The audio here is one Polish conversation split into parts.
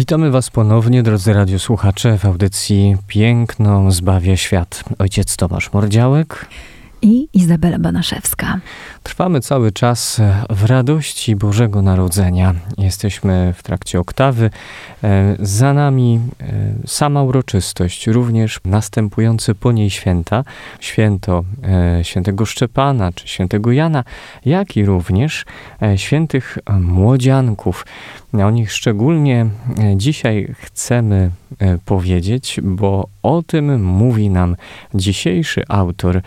Witamy Was ponownie, drodzy radiosłuchacze, w audycji Piękno zbawia świat. Ojciec Tomasz Mordziałek i Izabela Banaszewska. Trwamy cały czas w radości Bożego Narodzenia. Jesteśmy w trakcie oktawy. E, za nami e, sama uroczystość, również następujące po niej święta, święto e, świętego Szczepana czy świętego Jana, jak i również świętych młodzianków. O nich szczególnie dzisiaj chcemy powiedzieć, bo o tym mówi nam dzisiejszy autor,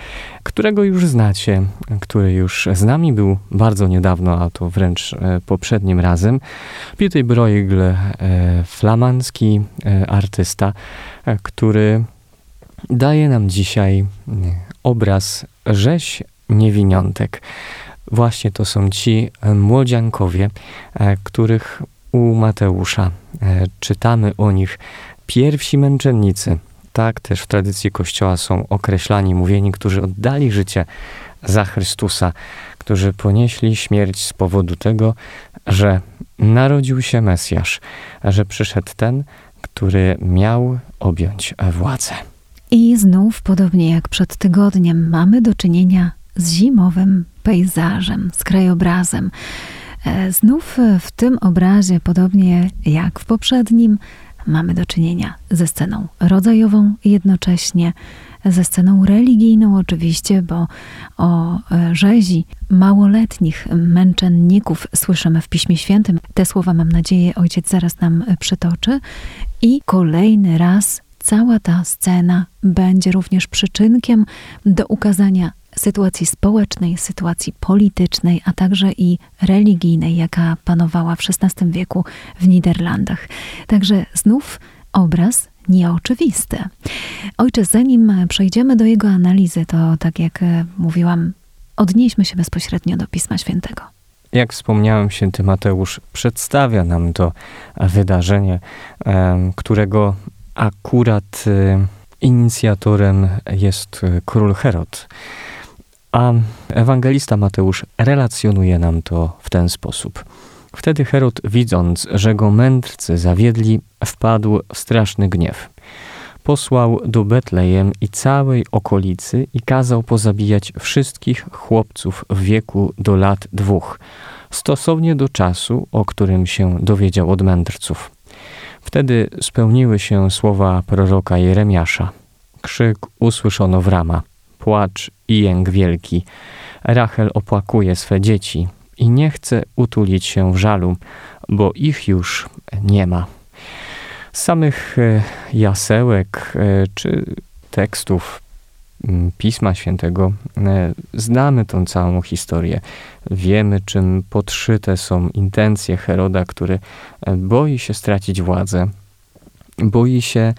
którego już znacie, który już z nami był bardzo niedawno, a to wręcz e, poprzednim razem. Peter Bruegel, e, flamandzki e, artysta, który daje nam dzisiaj obraz rzeź niewiniątek. Właśnie to są ci młodziankowie, których u Mateusza czytamy o nich pierwsi męczennicy. Tak też w tradycji Kościoła są określani, mówieni, którzy oddali życie za Chrystusa, którzy ponieśli śmierć z powodu tego, że narodził się Mesjasz, że przyszedł ten, który miał objąć władzę. I znów, podobnie jak przed tygodniem, mamy do czynienia z zimowym pejzażem, z krajobrazem. E, znów w tym obrazie, podobnie jak w poprzednim, mamy do czynienia ze sceną rodzajową jednocześnie ze sceną religijną oczywiście, bo o e, rzezi małoletnich męczenników słyszymy w Piśmie Świętym. Te słowa mam nadzieję ojciec zaraz nam przytoczy. I kolejny raz cała ta scena będzie również przyczynkiem do ukazania sytuacji społecznej, sytuacji politycznej, a także i religijnej, jaka panowała w XVI wieku w Niderlandach. Także znów obraz nieoczywisty. Ojcze, zanim przejdziemy do jego analizy, to tak jak e, mówiłam, odnieśmy się bezpośrednio do Pisma Świętego. Jak wspomniałem, święty Mateusz przedstawia nam to wydarzenie, którego akurat e, inicjatorem jest e, król Herod. A ewangelista Mateusz relacjonuje nam to w ten sposób. Wtedy Herod, widząc, że go mędrcy zawiedli, wpadł w straszny gniew. Posłał do Betlejem i całej okolicy i kazał pozabijać wszystkich chłopców w wieku do lat dwóch, stosownie do czasu, o którym się dowiedział od mędrców. Wtedy spełniły się słowa proroka Jeremiasza. Krzyk usłyszono w rama, płacz i jęk wielki. Rachel opłakuje swe dzieci, i nie chce utulić się w żalu, bo ich już nie ma. Z samych e, jasełek e, czy tekstów Pisma Świętego e, znamy tą całą historię. Wiemy, czym podszyte są intencje Heroda, który boi się stracić władzę, boi się,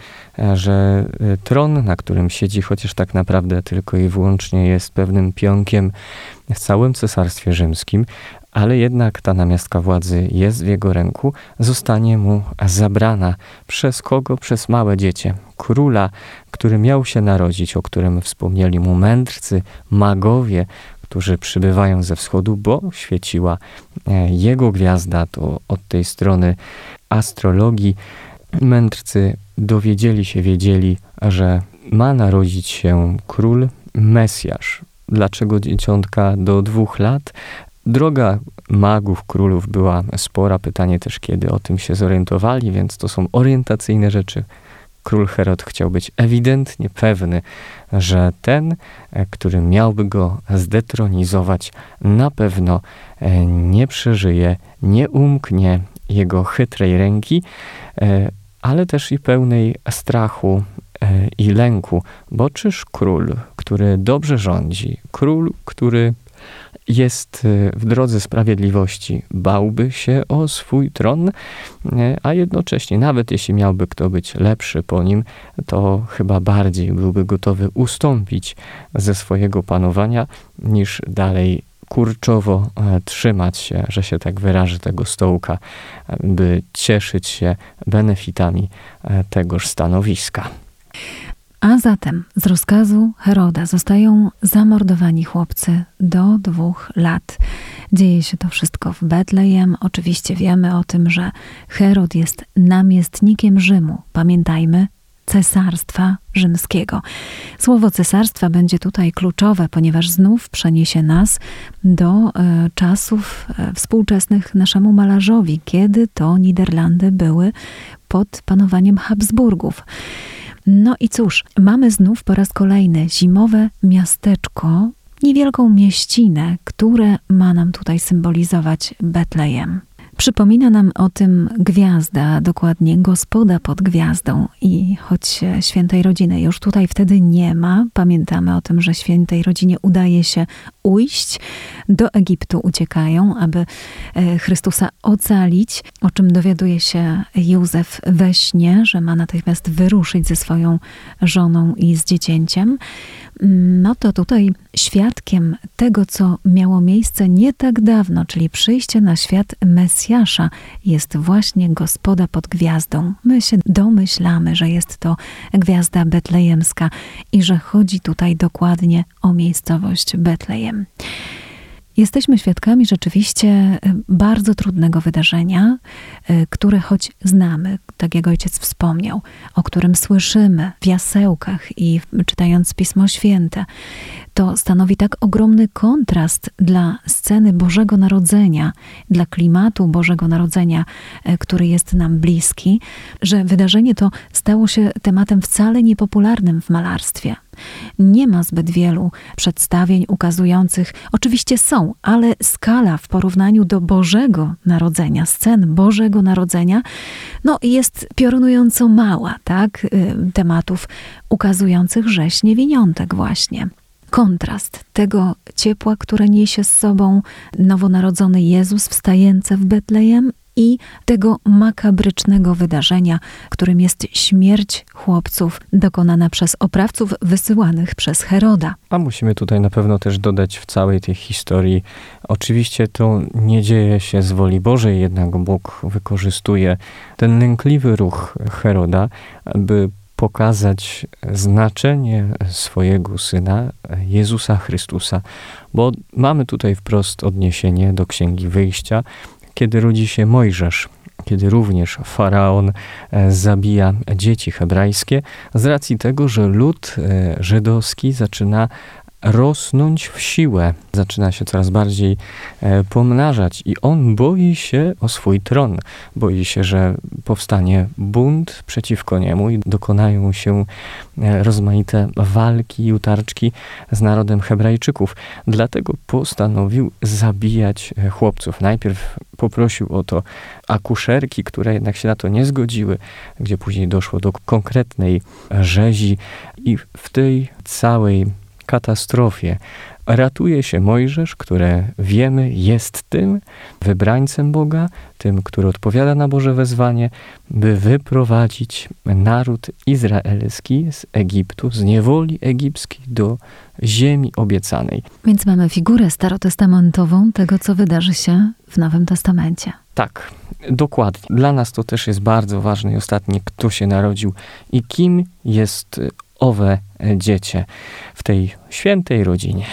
że tron, na którym siedzi, chociaż tak naprawdę tylko i wyłącznie jest pewnym pionkiem w całym cesarstwie rzymskim, ale jednak ta namiastka władzy jest w jego ręku, zostanie mu zabrana. Przez kogo? Przez małe dziecię. Króla, który miał się narodzić, o którym wspomnieli mu mędrcy, magowie, którzy przybywają ze wschodu, bo świeciła e, jego gwiazda, to od tej strony astrologii. Mędrcy dowiedzieli się, wiedzieli, że ma narodzić się król, Mesjasz. Dlaczego dzieciątka do dwóch lat? Droga magów, królów była spora. Pytanie też, kiedy o tym się zorientowali, więc to są orientacyjne rzeczy. Król Herod chciał być ewidentnie pewny, że ten, e, który miałby go zdetronizować, na pewno e, nie przeżyje, nie umknie jego chytrej ręki, e, ale też i pełnej strachu i lęku, bo czyż król, który dobrze rządzi, król, który jest y, w drodze sprawiedliwości, bałby się o swój tron, y, a jednocześnie, nawet jeśli miałby kto być lepszy po nim, to chyba bardziej byłby gotowy ustąpić ze swojego panowania, niż dalej kurczowo e, trzymać się, że się tak wyrażę, tego stołka, by cieszyć się benefitami e, tegoż stanowiska. A zatem z rozkazu Heroda zostają zamordowani chłopcy do dwóch lat. Dzieje się to wszystko w Betlejem. Oczywiście wiemy o tym, że Herod jest namiestnikiem Rzymu. Pamiętajmy, cesarstwa rzymskiego. Słowo cesarstwa będzie tutaj kluczowe, ponieważ znów przeniesie nas do e, czasów e, współczesnych naszemu malarzowi, kiedy to Niderlandy były pod panowaniem Habsburgów. No i cóż, mamy znów po raz kolejny zimowe miasteczko, niewielką mieścinę, które ma nam tutaj symbolizować Betlejem. Przypomina nam o tym gwiazda, dokładnie gospoda pod gwiazdą. I choć świętej rodziny już tutaj wtedy nie ma, pamiętamy o tym, że świętej rodzinie udaje się ujść, do Egiptu uciekają, aby e, Chrystusa ocalić, o czym dowiaduje się Józef we śnie, że ma natychmiast wyruszyć ze swoją żoną i z dziecięciem no to tutaj świadkiem tego, co miało miejsce nie tak dawno, czyli przyjście na świat Mesjasza, jest właśnie gospoda pod gwiazdą. My się domyślamy, że jest to gwiazda betlejemska i że chodzi tutaj dokładnie o miejscowość Betlejem. Jesteśmy świadkami rzeczywiście e, bardzo trudnego wydarzenia, e, które choć znamy, tak jak ojciec wspomniał, o którym słyszymy w jasełkach i czytając Pismo Święte, to stanowi tak ogromny kontrast dla sceny Bożego Narodzenia, dla klimatu Bożego Narodzenia, e, który jest nam bliski, że wydarzenie to stało się tematem wcale niepopularnym w malarstwie. Nie ma zbyt wielu przedstawień ukazujących, oczywiście są, ale skala w porównaniu do Bożego Narodzenia, scen Bożego Narodzenia, no jest piorunująco mała, tak? Y, tematów ukazujących rzeź niewiniątek właśnie kontrast tego ciepła, które niesie z sobą nowonarodzony Jezus wstający w Betlejem i tego makabrycznego wydarzenia, którym jest śmierć chłopców dokonana przez oprawców wysyłanych przez Heroda. A musimy tutaj na pewno też dodać w całej tej historii, oczywiście to nie dzieje się z woli Bożej, jednak Bóg wykorzystuje ten lękliwy ruch Heroda, by pokazać znaczenie swojego syna, Jezusa Chrystusa, bo mamy tutaj wprost odniesienie do Księgi Wyjścia, kiedy rodzi się Mojżesz, kiedy również faraon e, zabija dzieci hebrajskie, z racji tego, że lud e, żydowski zaczyna rosnąć w siłę, zaczyna się coraz bardziej e, pomnażać i on boi się o swój tron. Boi się, że powstanie bunt przeciwko niemu i dokonają się e, rozmaite walki i utarczki z narodem Hebrajczyków. Dlatego postanowił zabijać e, chłopców. Najpierw poprosił o to akuszerki, które jednak się na to nie zgodziły, gdzie później doszło do konkretnej rzezi i w tej całej katastrofie ratuje się Mojżesz, które wiemy jest tym wybrańcem Boga, tym, który odpowiada na Boże wezwanie, by wyprowadzić naród izraelski z Egiptu, z niewoli egipskiej do ziemi obiecanej. Więc mamy figurę starotestamentową tego, co wydarzy się w Nowym Testamencie. Tak, dokładnie. Dla nas to też jest bardzo ważne i ostatnie, kto się narodził i kim jest owe dziecię w tej świętej rodzinie.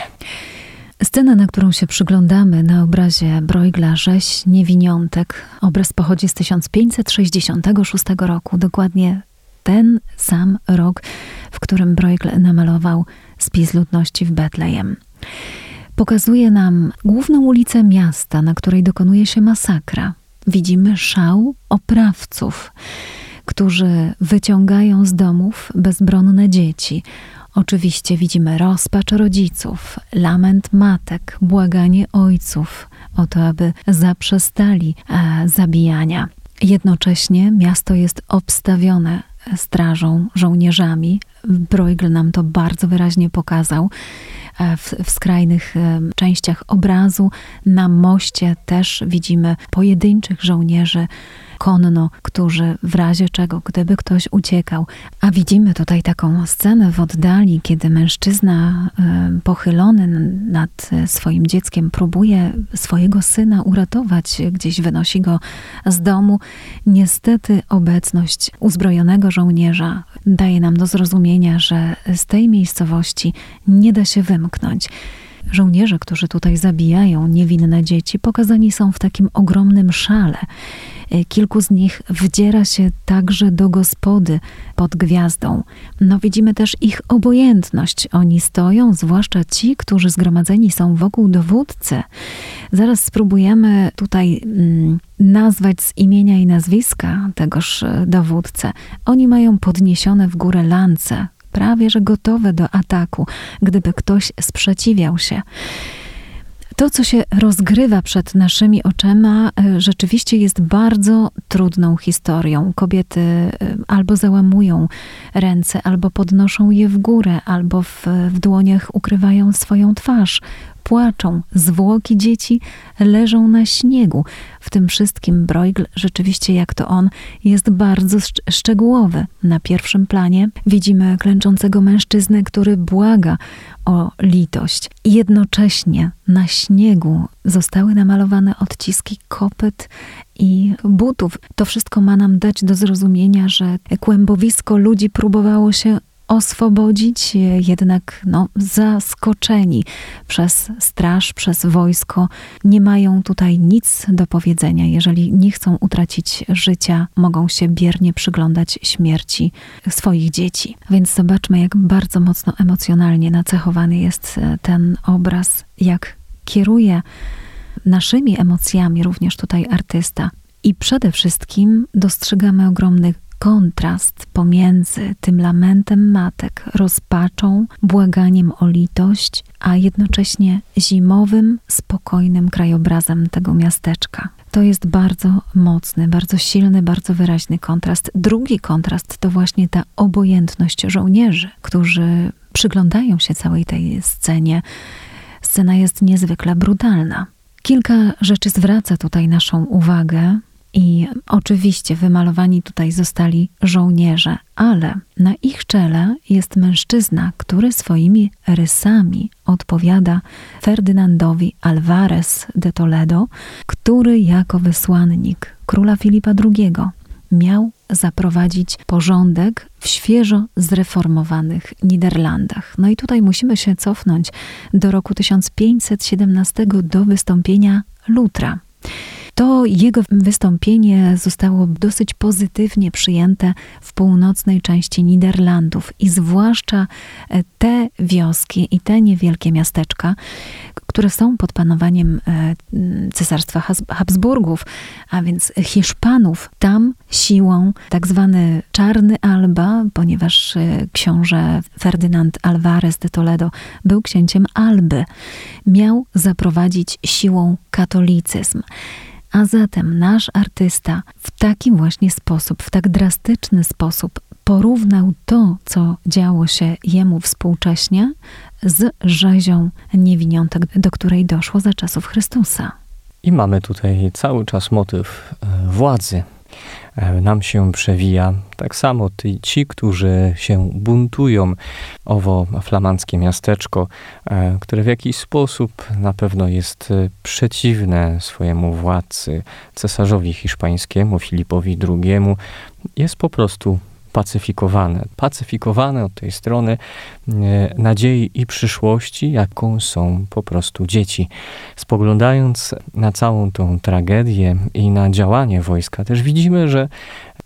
Scena, na którą się przyglądamy na obrazie Bruegla Rzeź Niewiniątek, obraz pochodzi z 1566 roku, dokładnie ten sam rok, w którym Bruegel namalował spis ludności w Betlejem. Pokazuje nam główną ulicę miasta, na której dokonuje się masakra. Widzimy szał oprawców którzy wyciągają z domów bezbronne dzieci. Oczywiście widzimy rozpacz rodziców, lament matek, błaganie ojców o to, aby zaprzestali e, zabijania. Jednocześnie miasto jest obstawione strażą, żołnierzami, Bruegel nam to bardzo wyraźnie pokazał. E, w, w skrajnych e, częściach obrazu na moście też widzimy pojedynczych żołnierzy konno, którzy w razie czego, gdyby ktoś uciekał, a widzimy tutaj taką scenę w oddali, kiedy mężczyzna e, pochylony nad swoim dzieckiem próbuje swojego syna uratować, gdzieś wynosi go z domu. Niestety obecność uzbrojonego żołnierza daje nam do zrozumienia, że z tej miejscowości nie da się wymknąć. Żołnierze, którzy tutaj zabijają niewinne dzieci, pokazani są w takim ogromnym szale. E, kilku z nich wdziera się także do gospody pod gwiazdą. No widzimy też ich obojętność. Oni stoją, zwłaszcza ci, którzy zgromadzeni są wokół dowódcy. Zaraz spróbujemy tutaj mm, nazwać z imienia i nazwiska tegoż e, dowódcę. Oni mają podniesione w górę lance, prawie że gotowe do ataku, gdyby ktoś sprzeciwiał się. To, co się rozgrywa przed naszymi oczami, e, rzeczywiście jest bardzo trudną historią. Kobiety e, albo załamują ręce, albo podnoszą je w górę, albo w, w dłoniach ukrywają swoją twarz płaczą, zwłoki dzieci leżą na śniegu. W tym wszystkim Bruegel, rzeczywiście jak to on, jest bardzo szczegółowy. Na pierwszym planie widzimy klęczącego mężczyznę, który błaga o litość. Jednocześnie na śniegu zostały namalowane odciski kopyt i butów. To wszystko ma nam dać do zrozumienia, że kłębowisko ludzi próbowało się oswobodzić, jednak no, zaskoczeni przez straż, przez wojsko, nie mają tutaj nic do powiedzenia. Jeżeli nie chcą utracić życia, mogą się biernie przyglądać śmierci swoich dzieci. Więc zobaczmy, jak bardzo mocno emocjonalnie nacechowany jest e, ten obraz, jak kieruje naszymi emocjami również tutaj artysta. I przede wszystkim dostrzegamy ogromny kontrast pomiędzy tym lamentem matek, rozpaczą, błaganiem o litość, a jednocześnie zimowym, spokojnym krajobrazem tego miasteczka. To jest bardzo mocny, bardzo silny, bardzo wyraźny kontrast. Drugi kontrast to właśnie ta obojętność żołnierzy, którzy przyglądają się całej tej scenie. Scena jest niezwykle brutalna. Kilka rzeczy zwraca tutaj naszą uwagę. I oczywiście wymalowani tutaj zostali żołnierze, ale na ich czele jest mężczyzna, który swoimi rysami odpowiada Ferdynandowi Alvarez de Toledo, który jako wysłannik króla Filipa II miał zaprowadzić porządek w świeżo zreformowanych Niderlandach. No i tutaj musimy się cofnąć do roku 1517 do wystąpienia Lutra to jego wystąpienie zostało dosyć pozytywnie przyjęte w północnej części Niderlandów i zwłaszcza e, te wioski i te niewielkie miasteczka, które są pod panowaniem e, Cesarstwa Habsburgów, a więc Hiszpanów, tam siłą tak zwany Czarny Alba, ponieważ e, książę Ferdynand Alvarez de Toledo był księciem Alby, miał zaprowadzić siłą katolicyzm. A zatem nasz artysta w taki właśnie sposób, w tak drastyczny sposób porównał to, co działo się jemu współcześnie, z rzezią niewiniątek, do której doszło za czasów Chrystusa. I mamy tutaj cały czas motyw e, władzy, nam się przewija. Tak samo ty, ci, którzy się buntują, owo flamandzkie miasteczko, e, które w jakiś sposób na pewno jest e, przeciwne swojemu władcy, cesarzowi hiszpańskiemu, Filipowi II, jest po prostu pacyfikowane. Pacyfikowane od tej strony e, nadziei i przyszłości, jaką są po prostu dzieci. Spoglądając na całą tą tragedię i na działanie wojska, też widzimy, że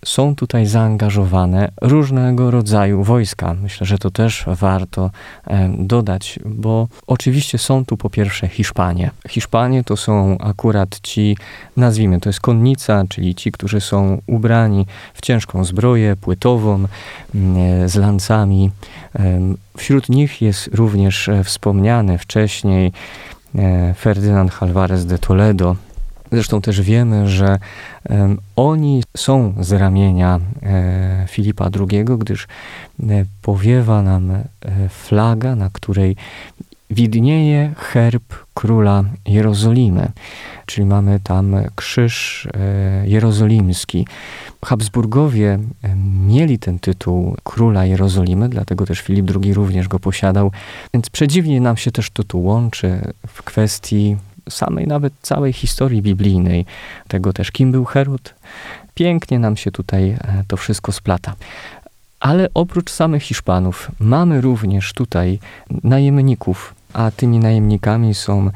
są tutaj zaangażowane różnego rodzaju wojska. Myślę, że to też warto dodać, bo oczywiście są tu po pierwsze Hiszpanie. Hiszpanie to są akurat ci, nazwijmy, to jest konnica, czyli ci, którzy są ubrani w ciężką zbroję płytową, mm, z lancami. Wśród nich jest również e, wspomniany wcześniej e, Ferdynand Alvarez de Toledo, Zresztą też wiemy, że oni są z ramienia e, Filipa II, gdyż e, powiewa nam e, flaga, na której widnieje herb króla Jerozolimy, czyli mamy tam krzyż jerozolimski. Habsburgowie mieli ten tytuł króla Jerozolimy, dlatego też Filip II również go posiadał, więc przedziwnie nam się też to tu łączy w kwestii samej nawet całej historii biblijnej, tego też kim był Herod. Pięknie nam się tutaj e, to wszystko splata. Ale oprócz samych Hiszpanów mamy również tutaj najemników, a tymi najemnikami są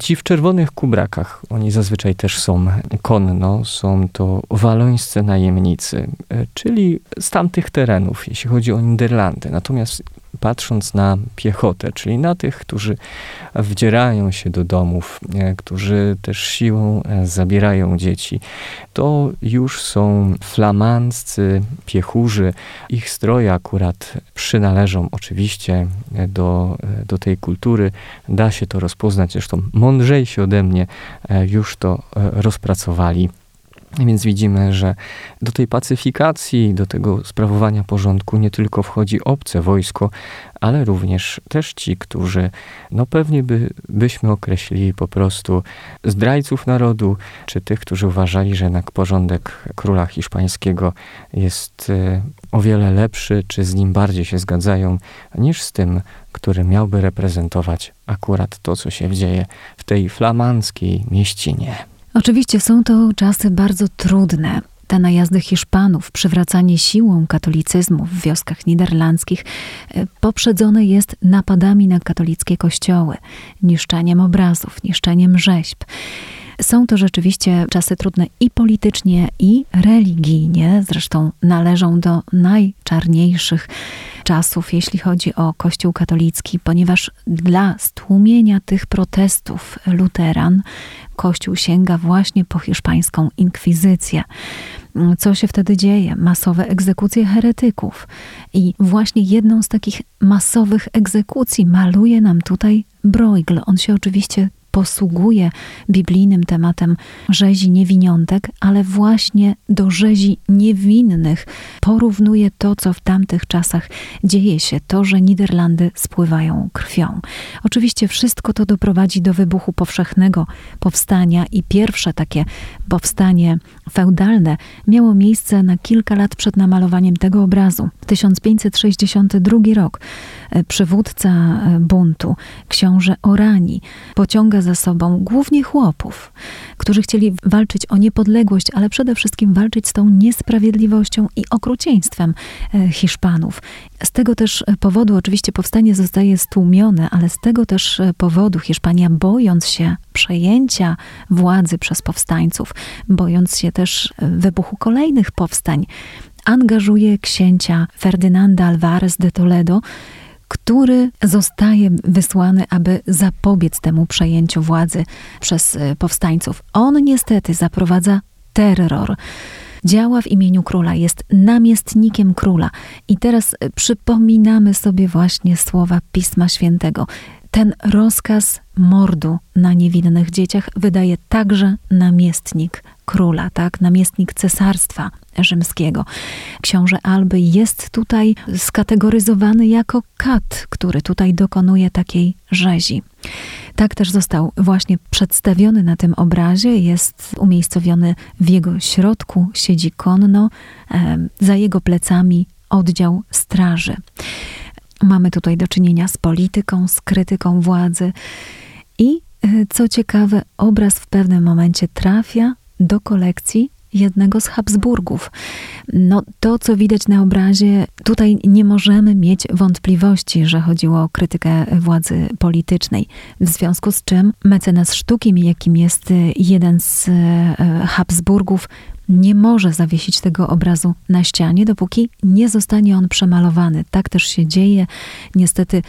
ci w czerwonych kubrakach. Oni zazwyczaj też są konno, są to walońscy najemnicy, czyli z tamtych terenów, jeśli chodzi o Niderlandy. Natomiast patrząc na piechotę, czyli na tych, którzy wdzierają się do domów, e, którzy też siłą e, zabierają dzieci, to już są flamandzcy piechurzy. Ich stroje akurat przynależą oczywiście e, do, do tej kultury. Da się to rozpoznać, zresztą mądrzejsi ode mnie już to rozpracowali. Więc widzimy, że do tej pacyfikacji, do tego sprawowania porządku nie tylko wchodzi obce wojsko, ale również też ci, którzy, no pewnie by, byśmy określili po prostu zdrajców narodu, czy tych, którzy uważali, że jednak porządek króla hiszpańskiego jest e, o wiele lepszy, czy z nim bardziej się zgadzają, niż z tym, który miałby reprezentować akurat to, co się dzieje w tej flamandzkiej mieścinie. Oczywiście są to czasy bardzo trudne. Te najazdy Hiszpanów, przywracanie siłą katolicyzmu w wioskach niderlandzkich e, poprzedzone jest napadami na katolickie kościoły, niszczeniem obrazów, niszczeniem rzeźb. Są to rzeczywiście czasy trudne i politycznie, i religijnie. Zresztą należą do najczarniejszych czasów, jeśli chodzi o Kościół katolicki, ponieważ dla stłumienia tych protestów luteran Kościół sięga właśnie po hiszpańską inkwizycję. Co się wtedy dzieje? Masowe egzekucje heretyków. I właśnie jedną z takich masowych egzekucji maluje nam tutaj Bruegel. On się oczywiście posługuje biblijnym tematem rzezi niewiniątek, ale właśnie do rzezi niewinnych porównuje to, co w tamtych czasach dzieje się, to, że Niderlandy spływają krwią. Oczywiście wszystko to doprowadzi do wybuchu powszechnego powstania i pierwsze takie powstanie feudalne miało miejsce na kilka lat przed namalowaniem tego obrazu. 1562 rok. E, przywódca e, buntu, książę Orani, pociąga za sobą głównie chłopów, którzy chcieli walczyć o niepodległość, ale przede wszystkim walczyć z tą niesprawiedliwością i okrucieństwem e, Hiszpanów. Z tego też powodu oczywiście powstanie zostaje stłumione, ale z tego też powodu Hiszpania, bojąc się przejęcia władzy przez powstańców, bojąc się też wybuchu kolejnych powstań, angażuje księcia Ferdynanda Alvarez de Toledo, który zostaje wysłany, aby zapobiec temu przejęciu władzy przez e, powstańców. On niestety zaprowadza terror. Działa w imieniu króla, jest namiestnikiem króla. I teraz e, przypominamy sobie właśnie słowa Pisma Świętego. Ten rozkaz mordu na niewinnych dzieciach wydaje także namiestnik króla, tak, namiestnik cesarstwa rzymskiego. Książę Alby jest tutaj skategoryzowany jako kat, który tutaj dokonuje takiej rzezi. Tak też został właśnie przedstawiony na tym obrazie, jest umiejscowiony w jego środku, siedzi konno, za jego plecami oddział straży. Mamy tutaj do czynienia z polityką, z krytyką władzy i e, co ciekawe, obraz w pewnym momencie trafia do kolekcji jednego z Habsburgów. No, to, co widać na obrazie, tutaj nie możemy mieć wątpliwości, że chodziło o krytykę władzy politycznej. W związku z czym mecenas sztuki, jakim jest jeden z e, Habsburgów, nie może zawiesić tego obrazu na ścianie, dopóki nie zostanie on przemalowany. Tak też się dzieje. Niestety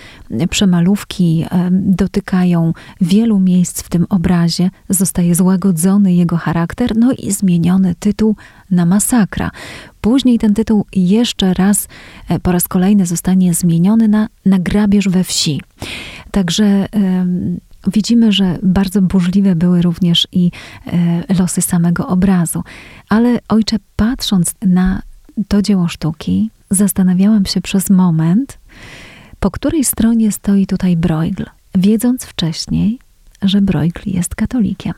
przemalówki dotykają wielu miejsc w tym obrazie. Zostaje złagodzony jego charakter, no i zmieniony tytuł na masakra. Później ten tytuł jeszcze raz, e, po raz kolejny zostanie zmieniony na, na grabież we wsi. Także Widzimy, że bardzo burzliwe były również i e, losy samego obrazu. Ale ojcze, patrząc na to dzieło sztuki, zastanawiałam się przez moment, po której stronie stoi tutaj Bruegel, wiedząc wcześniej, że Bruegel jest katolikiem.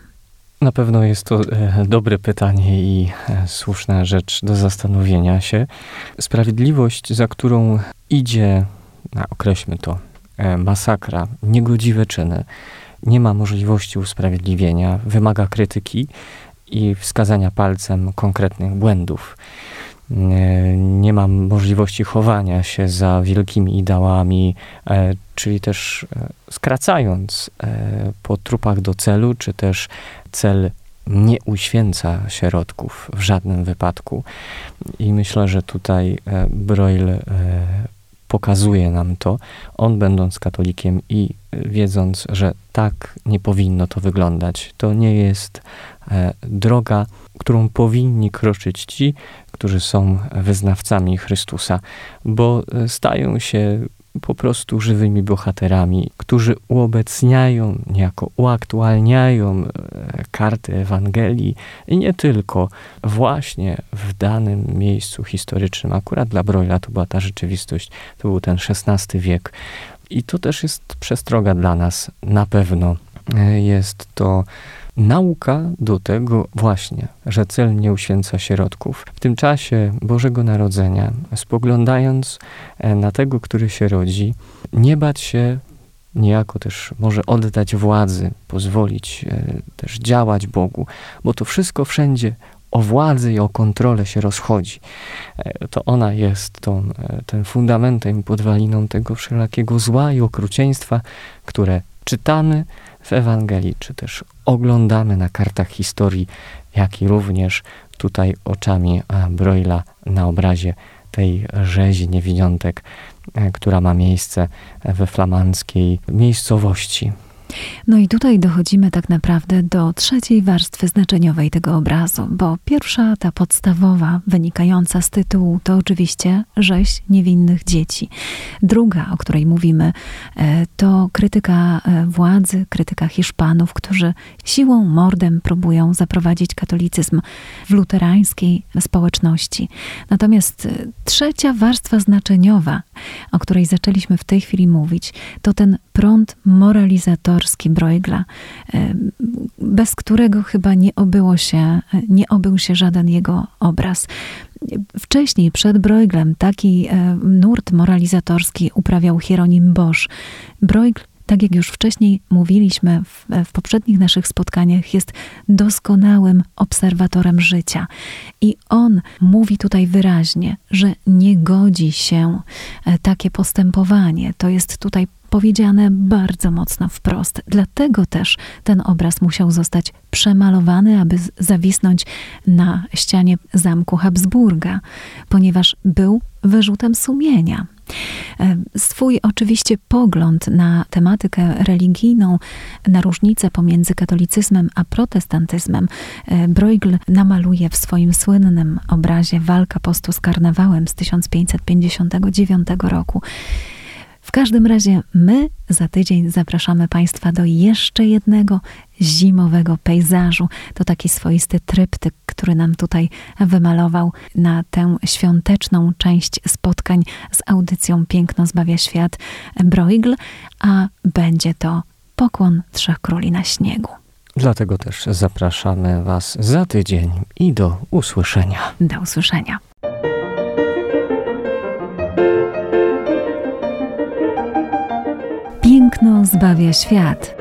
Na pewno jest to e, dobre pytanie i e, słuszna rzecz do zastanowienia się. Sprawiedliwość, za którą idzie, no, określmy to, masakra, niegodziwe czyny, nie ma możliwości usprawiedliwienia, wymaga krytyki i wskazania palcem konkretnych błędów. Nie ma możliwości chowania się za wielkimi ideałami, czyli też skracając po trupach do celu, czy też cel nie uświęca środków w żadnym wypadku. I myślę, że tutaj e, Broil e, pokazuje nam to, on będąc katolikiem i wiedząc, że tak nie powinno to wyglądać. To nie jest e, droga, którą powinni kroczyć ci, którzy są wyznawcami Chrystusa, bo stają się po prostu żywymi bohaterami, którzy uobecniają, niejako uaktualniają e, karty Ewangelii i nie tylko właśnie w danym miejscu historycznym. Akurat dla Broila to była ta rzeczywistość, to był ten XVI wiek. I to też jest przestroga dla nas, na pewno. E, jest to Nauka do tego właśnie, że cel nie uświęca środków. W tym czasie Bożego Narodzenia, spoglądając e, na tego, który się rodzi, nie bać się niejako też może oddać władzy, pozwolić e, też działać Bogu, bo to wszystko wszędzie o władzy i o kontrolę się rozchodzi. E, to ona jest tą, tym fundamentem podwaliną tego wszelakiego zła i okrucieństwa, które czytamy, w Ewangelii, czy też oglądamy na kartach historii, jak i również tutaj oczami Broila na obrazie tej rzezi niewidzątek, e, która ma miejsce we flamandzkiej miejscowości. No i tutaj dochodzimy tak naprawdę do trzeciej warstwy znaczeniowej tego obrazu, bo pierwsza, ta podstawowa, wynikająca z tytułu, to oczywiście rzeź niewinnych dzieci. Druga, o której mówimy, e, to krytyka e, władzy, krytyka Hiszpanów, którzy siłą, mordem próbują zaprowadzić katolicyzm w luterańskiej społeczności. Natomiast e, trzecia warstwa znaczeniowa, o której zaczęliśmy w tej chwili mówić, to ten prąd moralizatorski Bruegla, bez którego chyba nie obyło się, nie obył się żaden jego obraz. Wcześniej, przed Brueglem, taki nurt moralizatorski uprawiał Hieronim Bosch. Bruegel tak jak już wcześniej mówiliśmy w, w, poprzednich naszych spotkaniach, jest doskonałym obserwatorem życia. I on mówi tutaj wyraźnie, że nie godzi się e, takie postępowanie. To jest tutaj powiedziane bardzo mocno wprost. Dlatego też ten obraz musiał zostać przemalowany, aby zawisnąć na ścianie zamku Habsburga, ponieważ był wyrzutem sumienia. Swój oczywiście pogląd na tematykę religijną, na różnicę pomiędzy katolicyzmem a protestantyzmem, e, Bruegel namaluje w swoim słynnym obrazie Walka postu z karnawałem z 1559 roku. W każdym razie my za tydzień zapraszamy Państwa do jeszcze jednego zimowego pejzażu. To taki swoisty tryptyk, który nam tutaj wymalował na tę świąteczną część spotkań z audycją Piękno zbawia świat Bruegel, a będzie to pokłon Trzech Króli na śniegu. Dlatego też zapraszamy Was za tydzień i do usłyszenia. Do usłyszenia. Piękno zbawia świat.